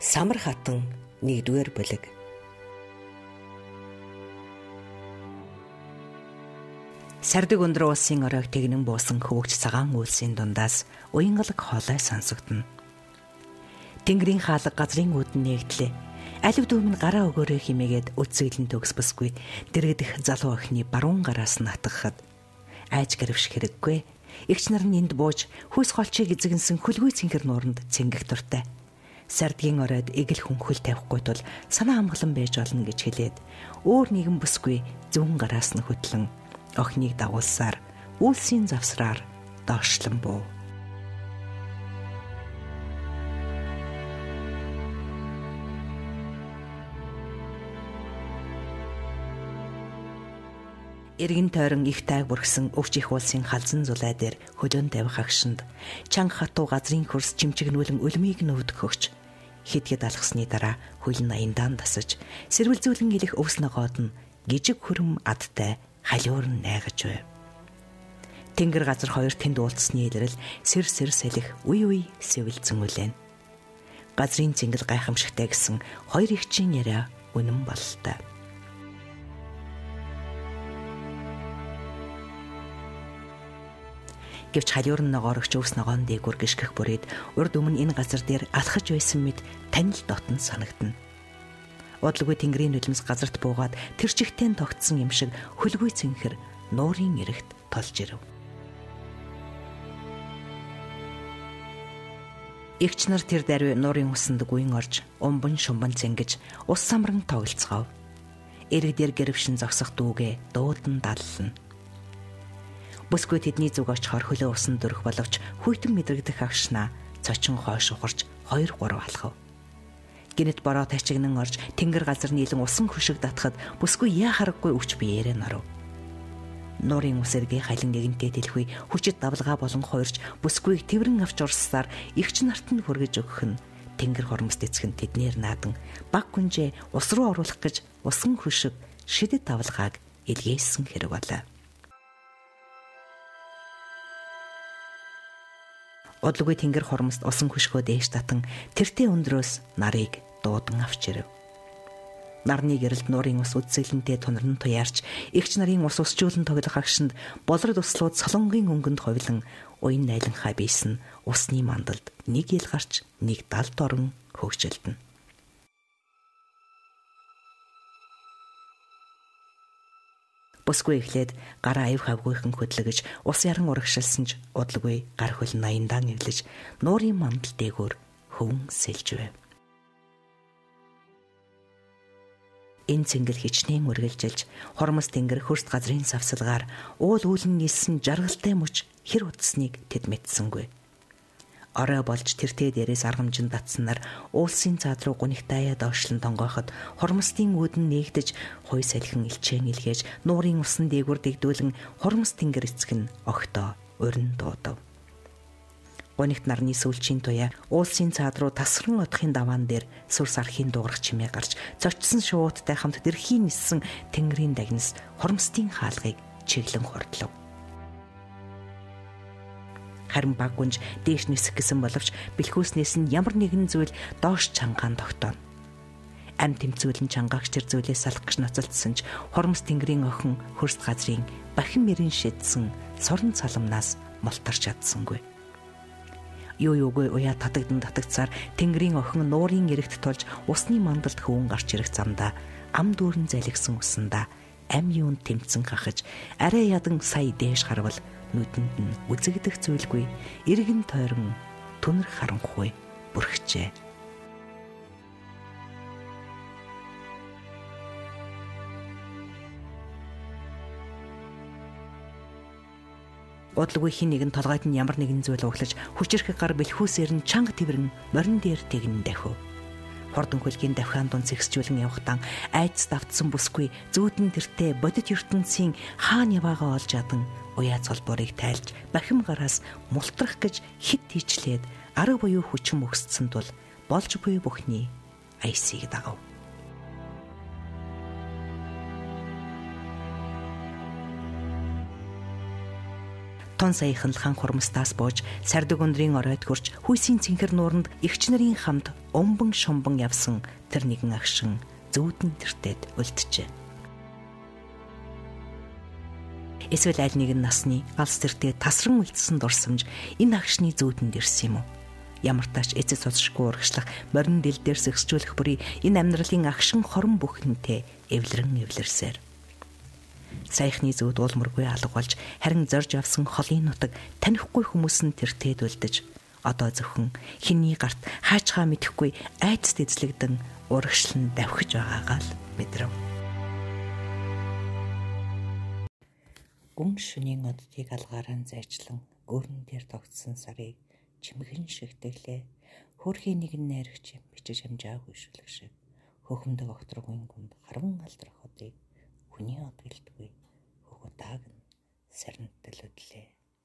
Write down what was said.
Самар хатан 1-р бүлэг. Сардаг өндөр улсын оройг тэгнэн буусан хөвгч цагаан үйлсийн дундаас уянгалаг хоолой сонсогдно. Тэнгэрийн хаалга газрын үүдэн нэгдлээ. Алив дүүм нь гараа өгөөрэй химээгээд үцэглэн төгсбөсгүй дэрэгдэх залуу охины баруун гараас натгахад айж гэрвш хэрэггүй. Игч нар нь энд бууж хүйс голчийг эзэгэнсэн хөлгүй цэнхэр нууранд цэнгэх дуртай сардгийн оройд эгэл хүнхэл тавихгүй тул санаа амгалан байж болно гэж хэлээд өөр нэгэн бүсгүй зүүн гараас нь хөтлөн охиныг дагуулсаар үйлсийн завсраар доошлон буу. Иргэн тойрон их тайг бүргсэн өвч их улсын халзан зулай дээр хөлөөн тавих агшинд чанга хатуу газрын хөрс чимчгнүүлэн өлмийг нөвдөх өгч хэд хэд алхсны дараа хөл нь аяндаан тасаж сэрвэлзүүлэн илэх өвс ногоод нь гижиг хөрөм адтай халиур нь найгаж байв. Тэнгэр газар хоёр тэнд уулзсны илрэл сэр сэр сэлэх үе үе сэвэлзэн үлэн. Газрын зингэл гайхамшигтай гэсэн хоёр ихчийн яриа үнэн бололтой. Гэвч халиур нь ногоорогч өвс ногоон дээгүр гიშгэх бүрээд урд өмнө энэ газар дээр алхаж байсан мэд танил дотн санагдана. Удалгүй тэнгэрийн нулимс газарт буугаад тэр чигтэн тогтсон юм шиг хөлгүй цэнхэр нуурын эрэгт толж ирэв. Игч нар тэр даруй нуурын усанд гүйн орж умбан шумбан цэнгэж ус самран тоглцгов. Эрэг дээр гэрвшин зогсох дүүгээ дуудан даллна Бүсгүй тэдний зүг очихоор хөлөө усан дөрөх боловч хүйтэн мэдрэгдэх агшнаа цочин хойш ухарч 2 3 алхав. Гинэт бороо тачигнан орж тэнгэр газар нийлэн усан хөшиг татхад бүсгүй яа харахгүй өвч биеэрээ норов. Нуурын үсэргийн халин нэгэнтэй дэлхүй хүчит давлгаа болон хуурж бүсгүйг тэрэн авч урссаар игч нарт нь хүргэж өгөх нь тэнгэр хормост эцгэн тэднэр наадан баг күнжээ ус руу оруулах гэж усан хөшиг шидэт давлгааг илгээсэн хэрэг болоо. Удалгүй тэнгэр хормост усан хөшгөө дээш татан тэртээ өндрөөс нарыг дуудан авч ирэв. Нарны гэрэлд нуурын ус үдсэлэнтэй тунарн туяарч эгч нарын ус усжуулан тоглох агшинд болрод услууд солонгийн өнгөнд ховлон уян найланхаа бийсэн усны мандалд нэг ил гарч нэг далд орон хөгжилдэнэ. Бүсгүй эхлээд гараа аяв хавгүйхэн хөдлөгөж ус яран урагшилсан ч удалгүй гар хөл 80-даан эвлэж нуурын мандал дээгүүр хөвөн сэлж байв. энэ цэнгэл хичнээн үргэлжилж хормос тэнгэр хөрст газрын савсалгаар уул үүлэн нийлсэн жаргалтай мөч хэр утсныг тэд мэдсэнгүй орой болж тэртээ дээрээс аргамжин татснаар уулсын цаад руу гунигтаяа доошлон тонгооход хормостын үүдэн нээгдэж хой салхин илчээн илгээж нуурын усан дээгүр дэгдүүлэн хормос тэнгэр эцэг нь огтоо урин дуудав. Гунигт нарны сүүлчийн туяа уулсын цаад руу тасран одохын даваан дээр сүр сархийн дуугарх чимээ гарч зочсон шууттай хамт дэрхийн ниссэн тэнгэрийн дагнас хормостын хаалгыг чиглэн хордлоо харин баг гүнж дээш нисэх гэсэн боловч бэлхүүснээс нь ямар нэгэн зүйл доош чангаан тогтооно. Ам тэмцүүлэн чангаагч тэр зүйлээс салах гэж ноцолдсон ч хормос тэнгэрийн охин хөрст газрын бахин мэрийн шидсэн сорон цаламнаас молторч чадсангүй. Юу юугүй уяа татагдан татагцаар тэнгэрийн охин нуурын эрэгт тулж усны мандалд хөвөн гарч ирэх замдаа ам дүүрэн залгисан усандаа ам юунд тэмцэн хахаж арай ядан сая дээш харвал нүдэнд нь үзэгдэх зүйлгүй эргэн тойрон түнэр харанхуй бүрхжээ. Бодлоггүй хин нэгэн толгойд нь ямар нэгэн зүйл углаж хүчрэх гар бэлхүүсээр нь чанга тэрэн морин дээр тэгнэ дахив хурдан хөлгийн давхаан дунд зэгсжүүлэн явахдаа айдас давтсан бүсгүй зүүдэн тэртээ бодит ертөнцийн хаан яваагаа олж адан уяа цолборыг тайлж бахим гараас мултрах гэж хит тийчлээд арга буюу хүчин өгсцэн тул болж буй бүхний айсыг дагав. Тун саяхан хан хурмстаас бууж сардаг өндрийн оройд хурж хүйсийн цэнхэр нууранд эгч нарын хамт өмбөн шумбан явсан тэр нэгэн агшин зүүдэн тэртээд үлджээ. Эсвэл аль нэгэн насны алс тэртээ тасран үлдсэн дурсамж энэ агшны зүүдэнд ирсэн юм уу? Ямар тач эцэс сонсшгүй урагшлах морин дэл дээр сэгсжүүлэх бүрий энэ амьдралын агшин хорон бүхнэнтэй эвлэрэн эвлэрсээр саяхны зүүд уулмөргүй алга болж харин зорж авсан холын нутаг танихгүй хүмүүс нь тэр тээдүүлдэж одоо зөвхөн хиний гарт хаачгаа мэдэхгүй айдас эзлэгдэн урагшлан давхиж байгаагаа л мэдрэв. Гүн шөнийн оддыг алгаараа зайчлан гөрн дээр тогтсон сарыг чимгэн шигтэглээ. Хөрхийн нэгэн найрагч бичиж амжаагүй шүлэг шиг хөхөмдөг огторгын гүнд харван алдрах одыг хүний од гэлдгүй нь сарнтал өдлээ.